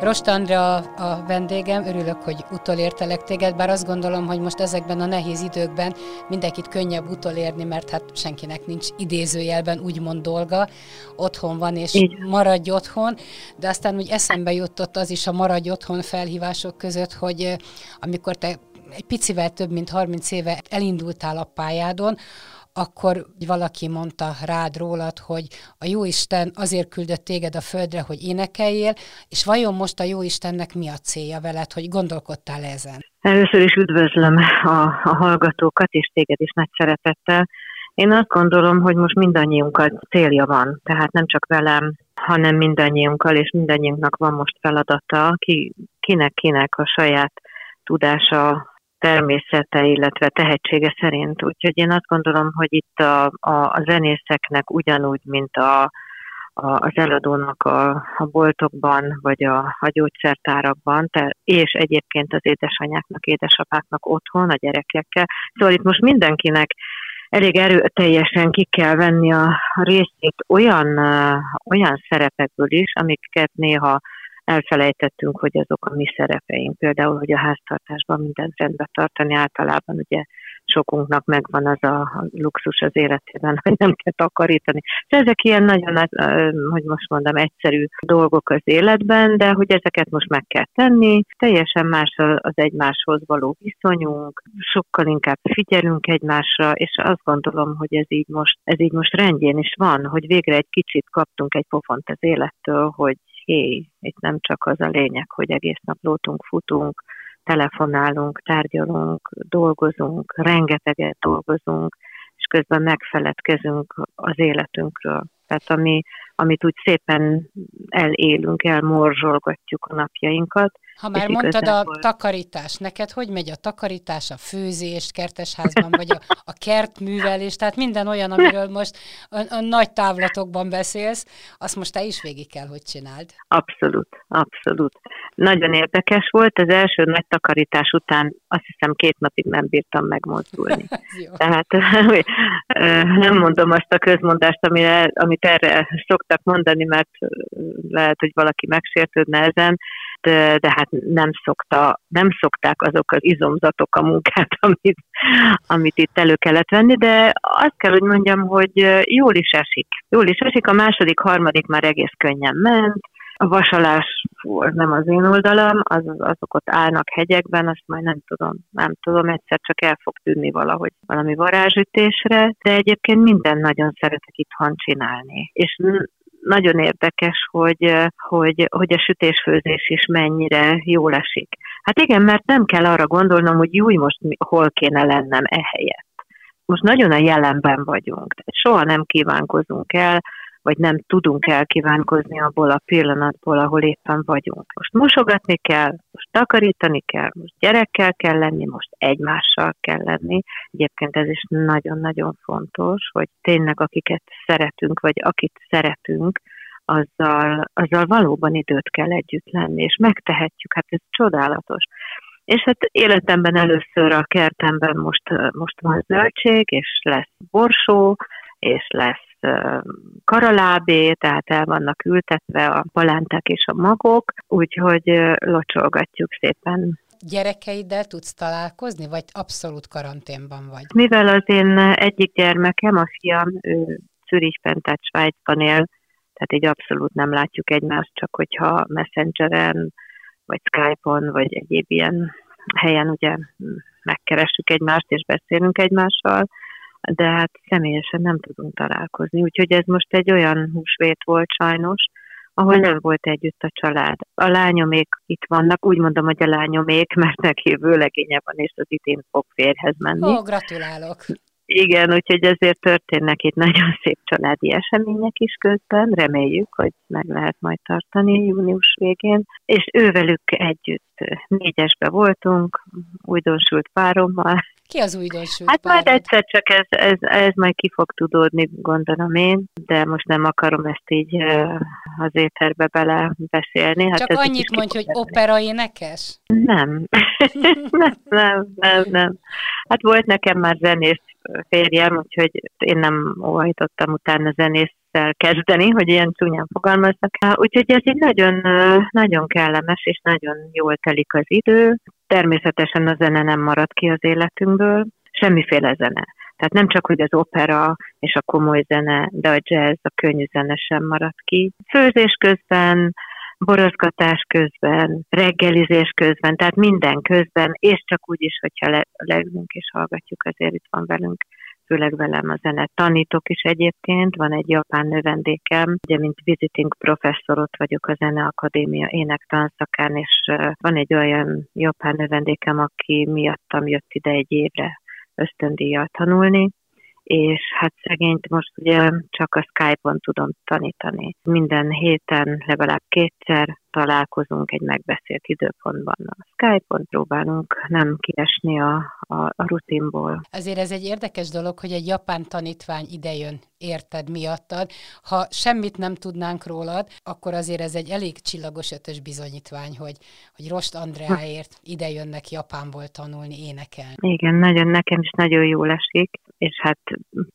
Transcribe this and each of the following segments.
Rost Andrea a vendégem, örülök, hogy utolértelek téged, bár azt gondolom, hogy most ezekben a nehéz időkben mindenkit könnyebb utolérni, mert hát senkinek nincs idézőjelben úgymond dolga, otthon van és Így. maradj otthon, de aztán úgy eszembe jutott az is a maradj otthon felhívások között, hogy amikor te egy picivel több mint 30 éve elindultál a pályádon, akkor valaki mondta rád rólad, hogy a Jóisten azért küldött téged a földre, hogy énekeljél, és vajon most a Jóistennek mi a célja veled, hogy gondolkodtál ezen? Először is üdvözlöm a, a hallgatókat, és téged is nagy szeretettel. Én azt gondolom, hogy most mindannyiunkkal célja van, tehát nem csak velem, hanem mindannyiunkkal, és mindannyiunknak van most feladata, ki, kinek-kinek a saját tudása, természete, illetve tehetsége szerint. Úgyhogy én azt gondolom, hogy itt a, a, a zenészeknek ugyanúgy, mint a, a, az eladónak a, a boltokban, vagy a, a gyógyszertárakban, te, és egyébként az édesanyáknak, édesapáknak otthon, a gyerekekkel. Szóval itt most mindenkinek elég erőteljesen ki kell venni a, részét olyan, olyan szerepekből is, amiket néha elfelejtettünk, hogy azok a mi szerepeink. Például, hogy a háztartásban mindent rendbe tartani általában ugye sokunknak megvan az a luxus az életében, hogy nem kell takarítani. De ezek ilyen nagyon, hogy most mondom, egyszerű dolgok az életben, de hogy ezeket most meg kell tenni, teljesen más az egymáshoz való viszonyunk, sokkal inkább figyelünk egymásra, és azt gondolom, hogy ez így most, ez így most rendjén is van, hogy végre egy kicsit kaptunk egy pofont az élettől, hogy hé, itt nem csak az a lényeg, hogy egész nap lótunk, futunk, telefonálunk, tárgyalunk, dolgozunk, rengeteget dolgozunk, és közben megfeledkezünk az életünkről. Tehát ami, amit úgy szépen elélünk, elmorzsolgatjuk a napjainkat, ha már mondtad igazából... a takarítás, neked hogy megy a takarítás, a főzés, kertesházban, vagy a, a kertművelés, tehát minden olyan, amiről most a, a nagy távlatokban beszélsz, azt most te is végig kell, hogy csináld. Abszolút, abszolút. Nagyon érdekes volt, az első nagy takarítás után azt hiszem két napig nem bírtam megmozdulni. Tehát nem mondom azt a közmondást, amire, amit erre szoktak mondani, mert lehet, hogy valaki megsértődne ezen, de, de hát nem, szokta, nem szokták azok az izomzatok a munkát, amit, amit itt elő kellett venni, de azt kell, hogy mondjam, hogy jól is esik. Jól is esik, a második, harmadik már egész könnyen ment, a vasalás az nem az én oldalam, az, azok ott állnak hegyekben, azt majd nem tudom, nem tudom, egyszer csak el fog tűnni valahogy valami varázsütésre, de egyébként minden nagyon szeretek itthon csinálni. És nagyon érdekes, hogy, hogy, hogy a sütésfőzés is mennyire jól esik. Hát igen, mert nem kell arra gondolnom, hogy jó, most hol kéne lennem ehelyett. Most nagyon a jelenben vagyunk, tehát soha nem kívánkozunk el, vagy nem tudunk elkívánkozni abból a pillanatból, ahol éppen vagyunk. Most mosogatni kell, most takarítani kell, most gyerekkel kell lenni, most egymással kell lenni. Egyébként ez is nagyon-nagyon fontos, hogy tényleg akiket szeretünk, vagy akit szeretünk, azzal, azzal valóban időt kell együtt lenni, és megtehetjük, hát ez csodálatos. És hát életemben először a kertemben most, most van zöldség, és lesz borsó, és lesz karalábé, tehát el vannak ültetve a palánták és a magok, úgyhogy locsolgatjuk szépen gyerekeiddel tudsz találkozni, vagy abszolút karanténban vagy? Mivel az én egyik gyermekem, a fiam, ő Zürichben, tehát Svájcban él, tehát így abszolút nem látjuk egymást, csak hogyha Messengeren, vagy Skype-on, vagy egyéb ilyen helyen ugye megkeressük egymást és beszélünk egymással, de hát személyesen nem tudunk találkozni. Úgyhogy ez most egy olyan húsvét volt sajnos, ahol nem volt együtt a család. A lányomék itt vannak, úgy mondom, hogy a lányomék, mert neki vőlegénye van, és az idén fog férhez menni. Ó, gratulálok! Igen, úgyhogy ezért történnek itt nagyon szép családi események is közben, reméljük, hogy meg lehet majd tartani június végén, és ővelük együtt négyesbe voltunk, újdonsült párommal. Ki az újdonsült Hát párod? majd egyszer csak ez, ez, ez majd ki fog tudódni, gondolom én, de most nem akarom ezt így az éterbe bele beszélni. Hát csak annyit mondj, hogy opera énekes? Nem. nem, nem, nem, nem. Hát volt nekem már zenész férjem, úgyhogy én nem óhajtottam utána zenésszel kezdeni, hogy ilyen csúnyán fogalmaznak. Úgyhogy ez így nagyon, nagyon kellemes, és nagyon jól telik az idő. Természetesen a zene nem marad ki az életünkből, semmiféle zene. Tehát nem csak, hogy az opera és a komoly zene, de a jazz, a könnyű zene sem marad ki. Főzés közben, borozgatás közben, reggelizés közben, tehát minden közben, és csak úgy is, hogyha le, leülünk és hallgatjuk, azért itt van velünk főleg velem a zene. Tanítok is egyébként, van egy japán növendékem, ugye mint visiting professzor ott vagyok a Zeneakadémia énektanszakán, és van egy olyan japán növendékem, aki miattam jött ide egy évre ösztöndíjat tanulni, és hát szegényt most ugye csak a Skype-on tudom tanítani. Minden héten legalább kétszer találkozunk egy megbeszélt időpontban. A Skype-on próbálunk nem kiesni a, a, a rutinból. Azért ez egy érdekes dolog, hogy egy japán tanítvány idejön érted miattad. Ha semmit nem tudnánk rólad, akkor azért ez egy elég csillagos ötös bizonyítvány, hogy, hogy Rost Andreáért ide jönnek Japánból tanulni, énekelni. Igen, nagyon, nekem is nagyon jól esik, és hát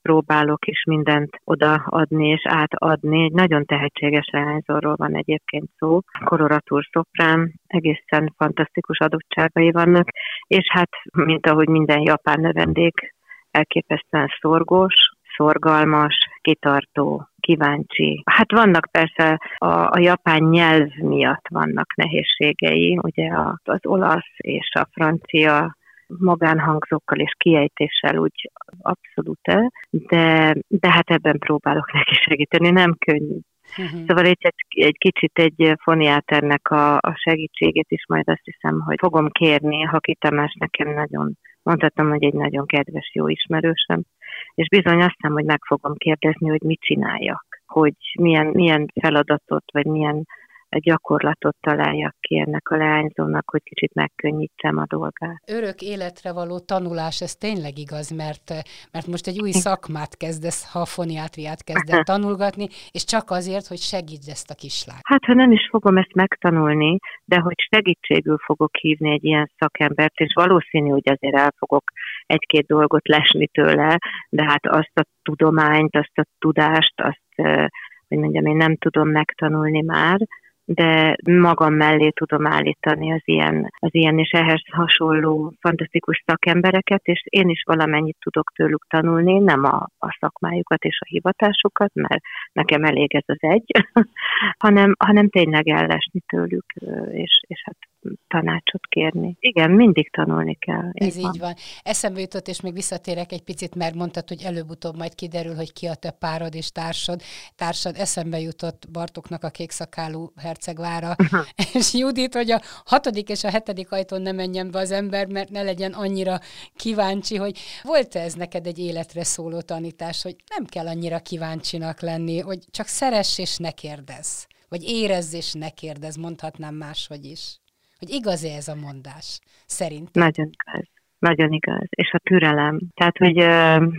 próbálok is mindent odaadni és átadni. Egy nagyon tehetséges leányzóról van egyébként szó, koloratúr szoprán, egészen fantasztikus adottságai vannak, és hát, mint ahogy minden japán növendék, elképesztően szorgós, szorgalmas, kitartó, kíváncsi. Hát vannak persze a, a japán nyelv miatt vannak nehézségei, ugye az olasz és a francia magánhangzókkal és kiejtéssel úgy abszolút, de, de hát ebben próbálok neki segíteni, nem könnyű. Uh-huh. Szóval egy, egy, egy kicsit egy foniáternek a, a segítségét is majd azt hiszem, hogy fogom kérni, ha Tamás nekem nagyon, mondhatom, hogy egy nagyon kedves, jó ismerősöm, és bizony azt hiszem, hogy meg fogom kérdezni, hogy mit csináljak, hogy milyen, milyen feladatot, vagy milyen gyakorlatot találjak ki ennek a leányzónak, hogy kicsit megkönnyítsem a dolgát. Örök életre való tanulás, ez tényleg igaz, mert, mert most egy új szakmát kezdesz, ha foniátriát kezdett tanulgatni, és csak azért, hogy segítsd ezt a kislányt. Hát, ha nem is fogom ezt megtanulni, de hogy segítségül fogok hívni egy ilyen szakembert, és valószínű, hogy azért el fogok egy-két dolgot lesni tőle, de hát azt a tudományt, azt a tudást, azt hogy mondjam, én nem tudom megtanulni már, de magam mellé tudom állítani az ilyen, az ilyen és ehhez hasonló fantasztikus szakembereket, és én is valamennyit tudok tőlük tanulni, nem a, a szakmájukat és a hivatásukat, mert nekem elég ez az egy, hanem, hanem tényleg ellesni tőlük, és, és hát tanácsot kérni. Igen, mindig tanulni kell. Ez így van. van. Eszembe jutott, és még visszatérek egy picit, mert mondtad, hogy előbb-utóbb majd kiderül, hogy ki a te párod és társad. Társad eszembe jutott Bartoknak a kékszakálú hercegvára, és Judit, hogy a hatodik és a hetedik ajtón ne menjen be az ember, mert ne legyen annyira kíváncsi, hogy volt-e ez neked egy életre szóló tanítás, hogy nem kell annyira kíváncsinak lenni, hogy csak szeress és ne kérdezz. Vagy érezz és ne kérdezz, mondhatnám máshogy is. Hogy igaz-e ez a mondás, szerintem? Nagyon igaz. Nagyon igaz. És a türelem. Tehát, hogy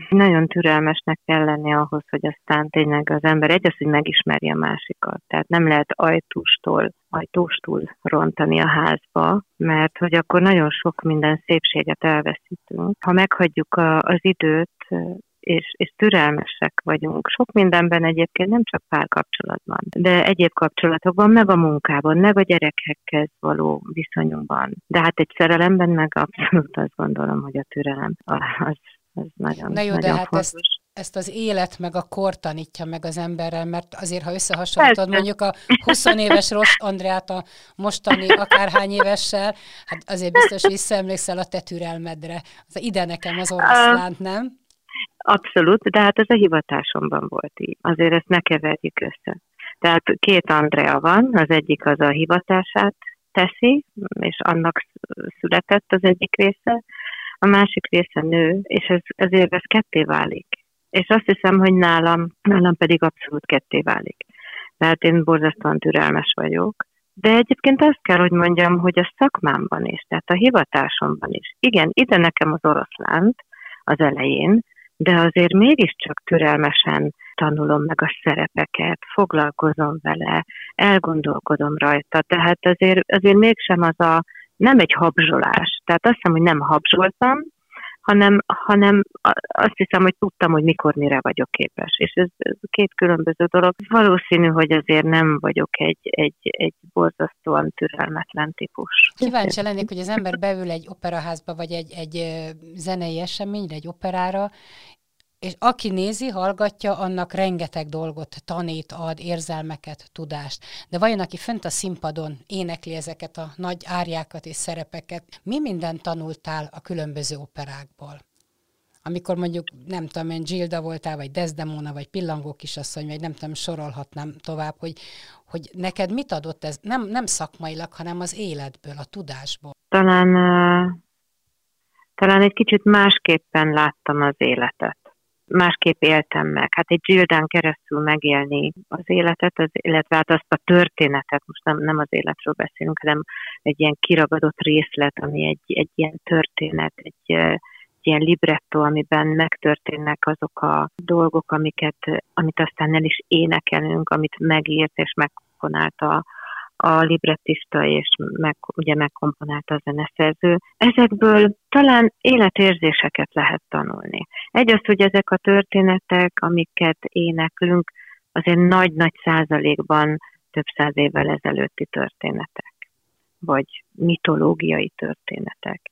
nagyon türelmesnek kell lenni ahhoz, hogy aztán tényleg az ember egy az, hogy megismerje a másikat. Tehát nem lehet ajtóstól, ajtóstul rontani a házba, mert hogy akkor nagyon sok minden szépséget elveszítünk. Ha meghagyjuk a, az időt, és, és türelmesek vagyunk. Sok mindenben egyébként nem csak párkapcsolatban, de egyéb kapcsolatokban, meg a munkában, meg a gyerekekhez való viszonyunkban. De hát egy szerelemben meg abszolút azt gondolom, hogy a türelem az, az nagyon, Na jó, nagyon de hát ezt, ezt az élet meg a kor tanítja meg az emberrel, mert azért, ha összehasonlítod mondjuk a 20 éves Ross Andreát a mostani akárhány évessel, hát azért biztos visszaemlékszel a te türelmedre. Az ide nekem az oroszlánt, nem? Abszolút, de hát ez a hivatásomban volt így. Azért ezt ne keverjük össze. Tehát két Andrea van, az egyik az a hivatását teszi, és annak született az egyik része, a másik része nő, és ez, ezért ez ketté válik. És azt hiszem, hogy nálam, nálam pedig abszolút ketté válik. Tehát én borzasztóan türelmes vagyok, de egyébként azt kell, hogy mondjam, hogy a szakmámban is, tehát a hivatásomban is. Igen, ide nekem az oroszlánt az elején, de azért mégiscsak türelmesen tanulom meg a szerepeket, foglalkozom vele, elgondolkodom rajta, tehát azért, azért mégsem az a, nem egy habzsolás. Tehát azt hiszem, hogy nem habzsoltam, hanem, hanem azt hiszem, hogy tudtam, hogy mikor mire vagyok képes. És ez, ez két különböző dolog. Valószínű, hogy azért nem vagyok egy, egy, egy borzasztóan türelmetlen típus. Kíváncsi lennék, hogy az ember beül egy operaházba, vagy egy, egy zenei eseményre, egy operára, és aki nézi, hallgatja, annak rengeteg dolgot tanít, ad, érzelmeket, tudást. De vajon aki fönt a színpadon énekli ezeket a nagy árjákat és szerepeket, mi mindent tanultál a különböző operákból? Amikor mondjuk, nem tudom én, Gilda voltál, vagy Desdemona, vagy Pillangó kisasszony, vagy nem tudom, sorolhatnám tovább, hogy, hogy neked mit adott ez, nem, nem szakmailag, hanem az életből, a tudásból? Talán, talán egy kicsit másképpen láttam az életet másképp éltem meg. Hát egy Gildán keresztül megélni az életet, az, illetve hát azt a történetet, most nem, nem az életről beszélünk, hanem egy ilyen kiragadott részlet, ami egy, egy ilyen történet, egy, ilyen libretto, amiben megtörténnek azok a dolgok, amiket, amit aztán el is énekelünk, amit megírt és megkonálta a librettista és meg, ugye megkomponálta a zeneszerző. Ezekből talán életérzéseket lehet tanulni. Egy az, hogy ezek a történetek, amiket éneklünk, azért nagy-nagy százalékban több száz évvel ezelőtti történetek, vagy mitológiai történetek.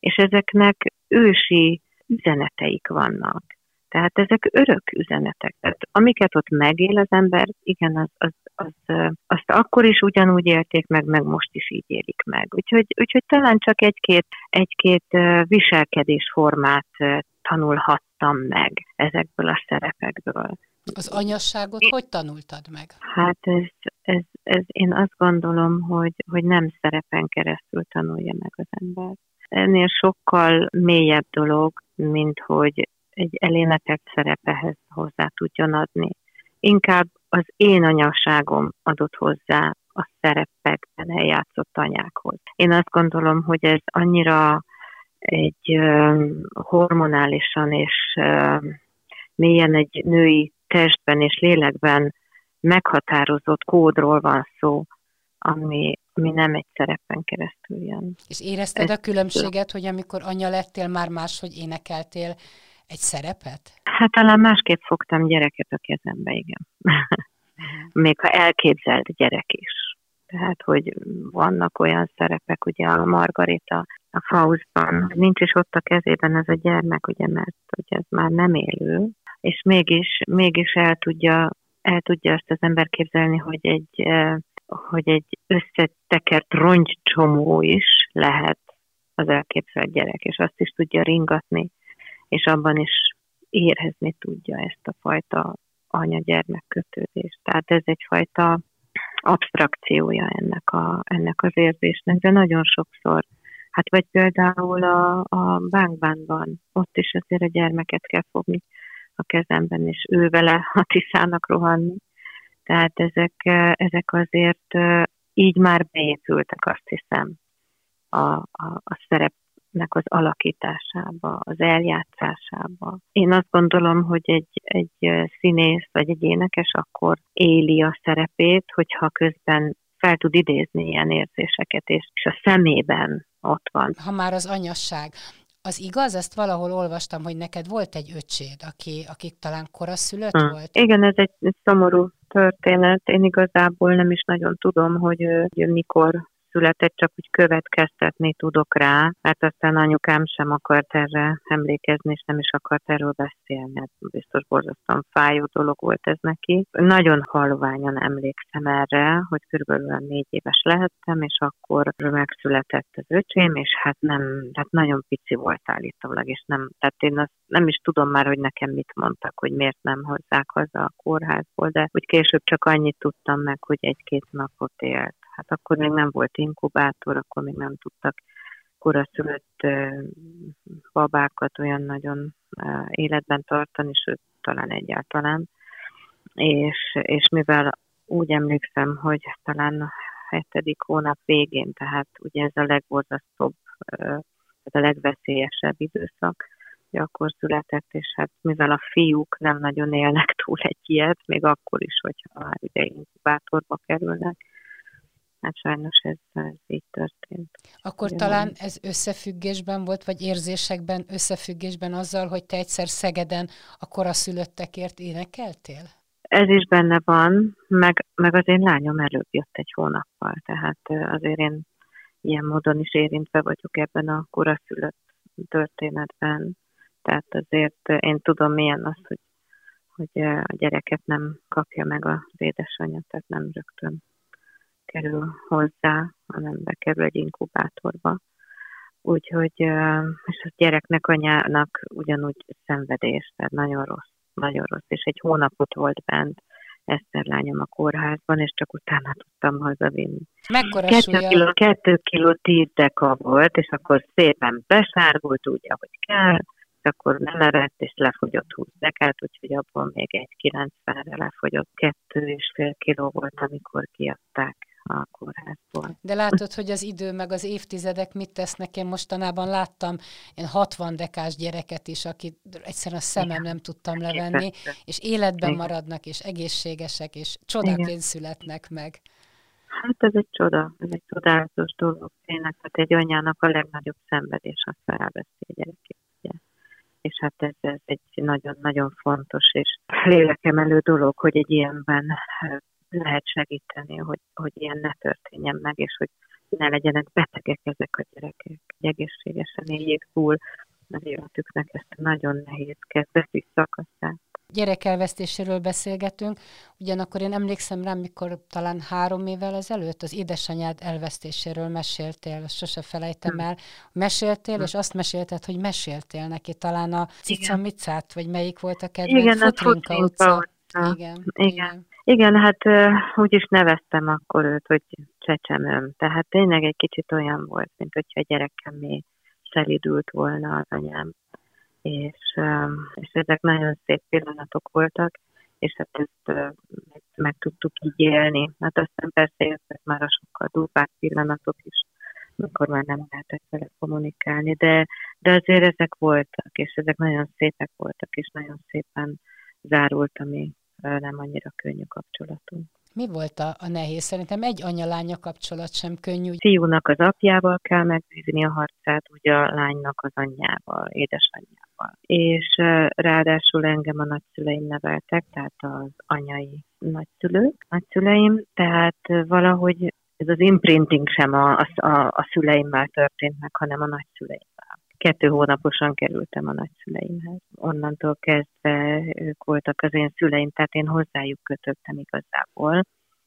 És ezeknek ősi üzeneteik vannak. Tehát ezek örök üzenetek. Tehát amiket ott megél az ember, igen, az, az, az, azt akkor is ugyanúgy élték meg, meg most is így élik meg. Úgyhogy, úgyhogy talán csak egy-két, egy-két viselkedésformát tanulhattam meg ezekből a szerepekből. Az anyasságot hogy tanultad meg? Hát ez, ez, ez én azt gondolom, hogy, hogy nem szerepen keresztül tanulja meg az ember. Ennél sokkal mélyebb dolog, mint hogy egy elénekelt szerepehez hozzá tudjon adni. Inkább az én anyaságom adott hozzá a szerepekben eljátszott anyákhoz. Én azt gondolom, hogy ez annyira egy hormonálisan és mélyen egy női testben és lélekben meghatározott kódról van szó, ami, ami nem egy szerepen keresztül jön. És érezted a különbséget, hogy amikor anya lettél, már máshogy énekeltél, egy szerepet? Hát talán másképp fogtam gyereket a kezembe, igen. Még ha elképzelt gyerek is. Tehát, hogy vannak olyan szerepek, ugye a Margarita a Faustban, nincs is ott a kezében ez a gyermek, ugye, mert hogy ez már nem élő, és mégis, mégis el tudja, el tudja azt az ember képzelni, hogy egy, hogy egy összetekert rongycsomó is lehet az elképzelt gyerek, és azt is tudja ringatni, és abban is érezni tudja ezt a fajta anya-gyermek kötődést. Tehát ez egyfajta abstrakciója ennek, a, ennek az érzésnek, de nagyon sokszor, hát vagy például a, a bánkbánban, ott is azért a gyermeket kell fogni a kezemben, és ő vele a tiszának rohanni. Tehát ezek, ezek azért így már beépültek, azt hiszem, a, a, a szerep nek az alakításába, az eljátszásába. Én azt gondolom, hogy egy, egy színész vagy egy énekes akkor éli a szerepét, hogyha közben fel tud idézni ilyen érzéseket, és, a szemében ott van. Ha már az anyasság, az igaz, ezt valahol olvastam, hogy neked volt egy öcséd, aki, akik talán koraszülött hmm. volt? Igen, ez egy szomorú történet. Én igazából nem is nagyon tudom, hogy, hogy mikor született, csak úgy következtetni tudok rá, mert aztán anyukám sem akart erre emlékezni, és nem is akart erről beszélni. Hát biztos borzasztóan fájó dolog volt ez neki. Nagyon halványan emlékszem erre, hogy körülbelül négy éves lehettem, és akkor megszületett az öcsém, és hát nem, hát nagyon pici volt állítólag, és nem, tehát én azt nem is tudom már, hogy nekem mit mondtak, hogy miért nem hozzák haza a kórházból, de úgy később csak annyit tudtam meg, hogy egy-két napot élt hát akkor még nem volt inkubátor, akkor még nem tudtak koraszülött babákat olyan nagyon életben tartani, sőt, talán egyáltalán. És, és mivel úgy emlékszem, hogy talán a hetedik hónap végén, tehát ugye ez a legborzasztóbb, ez a legveszélyesebb időszak, akkor született, és hát mivel a fiúk nem nagyon élnek túl egy ilyet, még akkor is, hogyha már ugye inkubátorba kerülnek, hát sajnos ez, ez így történt. Akkor Ugye talán ez összefüggésben volt, vagy érzésekben összefüggésben azzal, hogy te egyszer Szegeden a koraszülöttekért énekeltél? Ez is benne van, meg, meg az én lányom előbb jött egy hónappal, tehát azért én ilyen módon is érintve vagyok ebben a koraszülött történetben. Tehát azért én tudom milyen az, hogy, hogy a gyereket nem kapja meg az édesanyja, tehát nem rögtön kerül hozzá, hanem bekerül egy inkubátorba. Úgyhogy, és a gyereknek anyának ugyanúgy szenvedés, tehát nagyon rossz, nagyon rossz. És egy hónapot volt bent Eszter lányom a kórházban, és csak utána tudtam hazavinni. Mekkora kettő kiló, kettő kiló tíz deka volt, és akkor szépen besárgult úgy, ahogy kell, és akkor nem erett, és lefogyott 20 dekát, úgyhogy abból még egy 90-re lefogyott. Kettő és fél kiló volt, amikor kiadták a kórházból. De látod, hogy az idő meg az évtizedek mit tesznek. Én mostanában láttam én 60 dekás gyereket is, akit egyszerűen a szemem nem tudtam levenni, és életben maradnak, és egészségesek, és csodaként születnek meg. Hát ez egy csoda, ez egy csodálatos dolog. Tényleg, hát egy anyának a legnagyobb szenvedés, az felveszi a gyerekét. Ugye? És hát ez, ez egy nagyon-nagyon fontos és lélekemelő dolog, hogy egy ilyenben lehet segíteni, hogy, hogy ilyen ne történjen meg, és hogy ne legyenek betegek ezek a gyerekek, hogy egészségesen éljék túl az életüknek ezt a nagyon nehéz kezdeti szakaszát. Gyerekelvesztéséről beszélgetünk, ugyanakkor én emlékszem rá, mikor talán három évvel ezelőtt az édesanyád elvesztéséről meséltél, sose felejtem hmm. el. Meséltél, hmm. és azt mesélted, hogy meséltél neki talán a Cicamicát, vagy melyik volt a kedvenc? Igen, Futrinka, Futrinka utca. utca. Igen, igen. igen. Igen, hát úgy is neveztem akkor őt, hogy csecsemőm. Tehát tényleg egy kicsit olyan volt, mint hogyha gyerekem még szelidült volna az anyám. És, és ezek nagyon szép pillanatok voltak, és hát ezt meg, tudtuk így élni. Hát aztán persze jöttek már a sokkal durvább pillanatok is, amikor már nem lehetett vele kommunikálni, de, de azért ezek voltak, és ezek nagyon szépek voltak, és nagyon szépen zárult a mi nem annyira könnyű kapcsolatunk. Mi volt a, a nehéz? Szerintem egy anya-lánya kapcsolat sem könnyű. Fiúnak az apjával kell megvívni a harcát, ugye a lánynak az anyjával, édesanyjával. És ráadásul engem a nagyszüleim neveltek, tehát az anyai nagyszülők, nagyszüleim, tehát valahogy ez az imprinting sem a, a, a szüleimmel történt meg, hanem a nagyszüleim kettő hónaposan kerültem a nagyszüleimhez. Onnantól kezdve ők voltak az én szüleim, tehát én hozzájuk kötöttem igazából.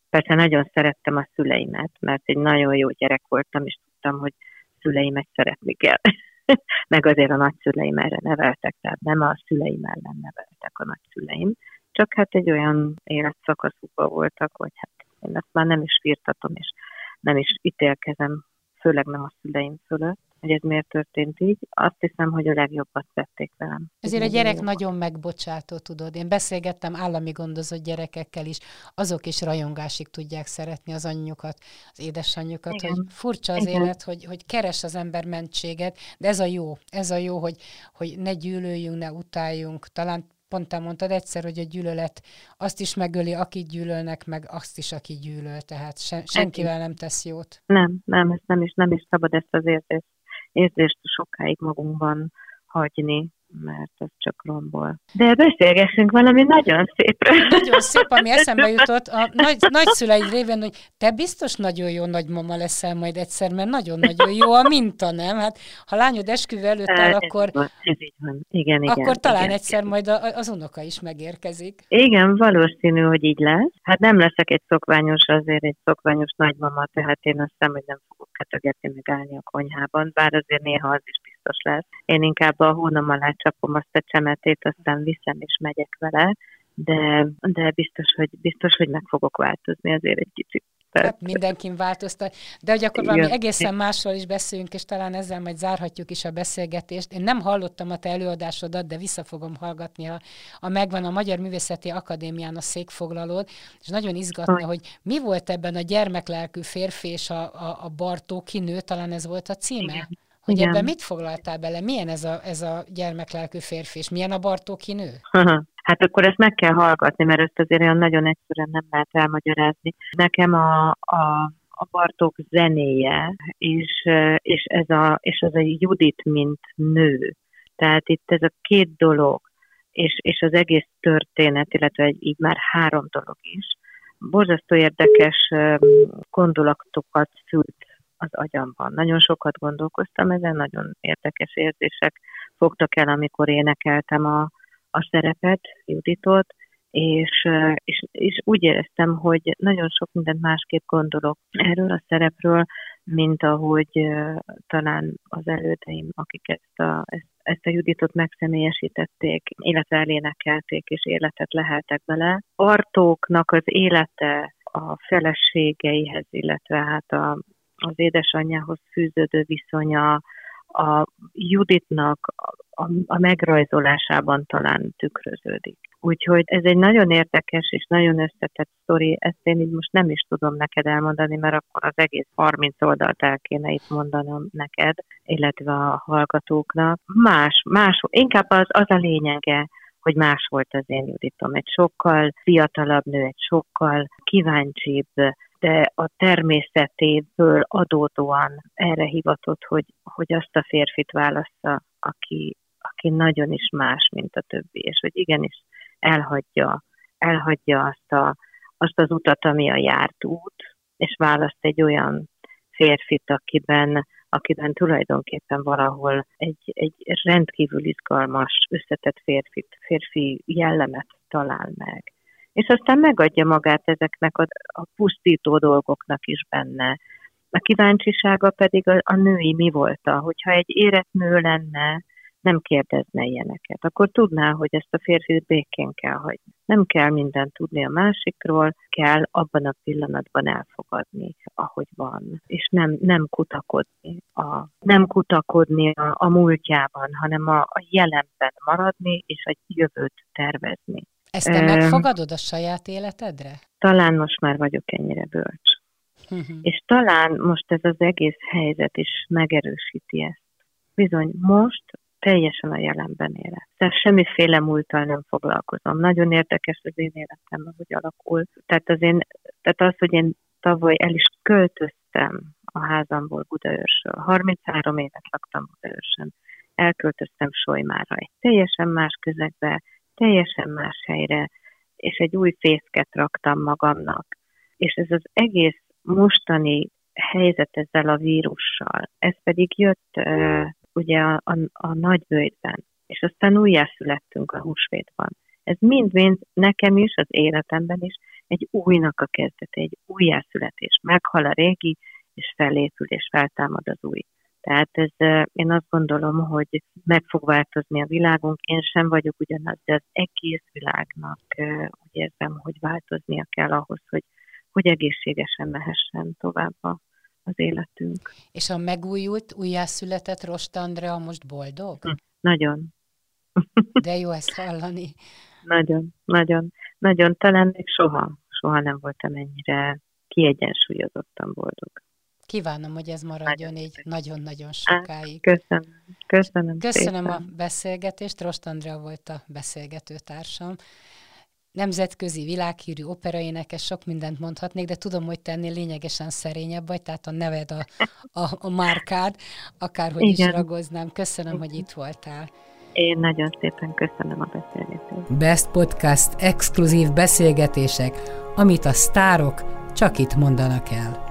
Persze nagyon szerettem a szüleimet, mert egy nagyon jó gyerek voltam, és tudtam, hogy szüleimet szeretni kell. Meg azért a nagyszüleim erre neveltek, tehát nem a szüleim ellen neveltek a nagyszüleim, csak hát egy olyan életszakaszukban voltak, hogy hát én ezt már nem is firtatom, és nem is ítélkezem, főleg nem a szüleim fölött hogy ez miért történt így, azt hiszem, hogy a legjobbat tették velem. Ezért a gyerek nagyon megbocsátó, tudod. Én beszélgettem állami gondozott gyerekekkel is, azok is rajongásig tudják szeretni az anyjukat, az édesanyjukat, Igen. hogy furcsa az Igen. élet, hogy, hogy keres az ember mentséget, de ez a jó, ez a jó, hogy, hogy ne gyűlöljünk, ne utáljunk, talán pont te mondtad egyszer, hogy a gyűlölet azt is megöli, akit gyűlölnek, meg azt is, aki gyűlöl, tehát sen, senkivel nem tesz jót. Nem, nem, ez nem is, nem is szabad ezt az érzést érzést sokáig magunkban hagyni, mert ez csak rombol. De beszélgessünk valami nagyon szépről. Nagyon szép, ami eszembe jutott a nagy, nagyszüleid révén, hogy te biztos nagyon jó nagymama leszel majd egyszer, mert nagyon-nagyon jó a minta, nem? Hát ha lányod esküvő előtt áll, akkor, van. Igen, igen, akkor talán igen, egyszer igen. majd a, az unoka is megérkezik. Igen, valószínű, hogy így lesz. Hát nem leszek egy szokványos, azért egy szokványos nagymama, tehát én azt hiszem, hogy nem fogok kötögetni meg állni a konyhában, bár azért néha az is biztos lesz. Én inkább a hónom alá csapom azt a csemetét, aztán viszem és megyek vele, de, de biztos, hogy, biztos, hogy meg fogok változni azért egy kicsit. Hát mindenkin változtat. De hogy akkor valami egészen másról is beszéljünk, és talán ezzel majd zárhatjuk is a beszélgetést. Én nem hallottam a te előadásodat, de vissza fogom hallgatni, a, a megvan a Magyar Művészeti Akadémián a székfoglalód, és nagyon izgatna, hogy mi volt ebben a gyermeklelkű férfi és a, a, a Bartóki nő, talán ez volt a címe? Igen. Hogy Igen. ebben mit foglaltál bele? Milyen ez a, ez a gyermeklelkű férfi, és milyen a Bartóki nő? Hát akkor ezt meg kell hallgatni, mert ezt azért olyan nagyon egyszerűen nem lehet elmagyarázni. Nekem a, a a Bartók zenéje, és, és, ez a, és ez a Judit, mint nő. Tehát itt ez a két dolog, és, és az egész történet, illetve így már három dolog is, borzasztó érdekes gondolatokat szült az agyamban. Nagyon sokat gondolkoztam ezen, nagyon érdekes érzések fogtak el, amikor énekeltem a, a szerepet, Juditot, és, és, és úgy éreztem, hogy nagyon sok mindent másképp gondolok erről a szerepről, mint ahogy talán az elődeim, akik ezt a, ezt, a Juditot megszemélyesítették, illetve elénekelték, és életet leheltek bele. Artóknak az élete a feleségeihez, illetve hát a, az édesanyjához fűződő viszonya, a Juditnak a, a megrajzolásában talán tükröződik. Úgyhogy ez egy nagyon érdekes és nagyon összetett sztori, ezt én így most nem is tudom neked elmondani, mert akkor az egész 30 oldalt el kéne itt mondanom neked, illetve a hallgatóknak. Más, más, inkább az, az a lényege, hogy más volt az én Juditom. Egy sokkal fiatalabb nő, egy sokkal kíváncsibb, de a természetéből adódóan erre hivatott, hogy, hogy azt a férfit válassza, aki, aki nagyon is más, mint a többi, és hogy igenis elhagyja, elhagyja azt, a, azt az utat, ami a járt út, és választ egy olyan férfit, akiben, akiben tulajdonképpen valahol egy, egy rendkívül izgalmas, összetett férfit, férfi jellemet talál meg és aztán megadja magát ezeknek a, a pusztító dolgoknak is benne. A kíváncsisága pedig a, a női mi volt, hogyha egy érett nő lenne, nem kérdezne ilyeneket. Akkor tudná, hogy ezt a férfit békén kell hagyni. Nem kell mindent tudni a másikról, kell abban a pillanatban elfogadni, ahogy van. És nem, nem kutakodni, a, nem kutakodni a, a múltjában, hanem a, a jelenben maradni, és a jövőt tervezni. Ezt te megfogadod a saját életedre? Talán most már vagyok ennyire bölcs. Uh-huh. És talán most ez az egész helyzet is megerősíti ezt. Bizony, most teljesen a jelenben élek. Tehát semmiféle múltal nem foglalkozom. Nagyon érdekes az én életem, hogy alakul. Tehát, az én, tehát az, hogy én tavaly el is költöztem a házamból Budaörsről. 33 évet laktam Budaörsön. Elköltöztem Solymára egy teljesen más közegbe, teljesen más helyre, és egy új fészket raktam magamnak. És ez az egész mostani helyzet ezzel a vírussal, ez pedig jött uh, ugye a, a, a nagybőjtben, és aztán újjászülettünk a húsvétban. Ez mind-mind nekem is, az életemben is egy újnak a kezdete, egy újjászületés. Meghal a régi, és felépül, és feltámad az új. Tehát ez, én azt gondolom, hogy meg fog változni a világunk. Én sem vagyok ugyanaz, de az egész világnak úgy érzem, hogy változnia kell ahhoz, hogy, hogy egészségesen mehessen tovább az életünk. És a megújult, újjászületett Rost Andrea most boldog? Hm, nagyon. De jó ezt hallani. nagyon, nagyon, nagyon. Talán még soha, soha nem voltam ennyire kiegyensúlyozottan boldog. Kívánom, hogy ez maradjon így nagyon-nagyon sokáig. Köszönöm. Köszönöm, Köszönöm a beszélgetést. Rost Andrea volt a beszélgető társam. Nemzetközi világhírű operaénekes, sok mindent mondhatnék, de tudom, hogy te ennél lényegesen szerényebb vagy, tehát a neved a, a, a márkád, akárhogy Igen. is ragoznám. Köszönöm, Igen. hogy itt voltál. Én nagyon szépen köszönöm a beszélgetést. Best Podcast exkluzív beszélgetések, amit a sztárok csak itt mondanak el.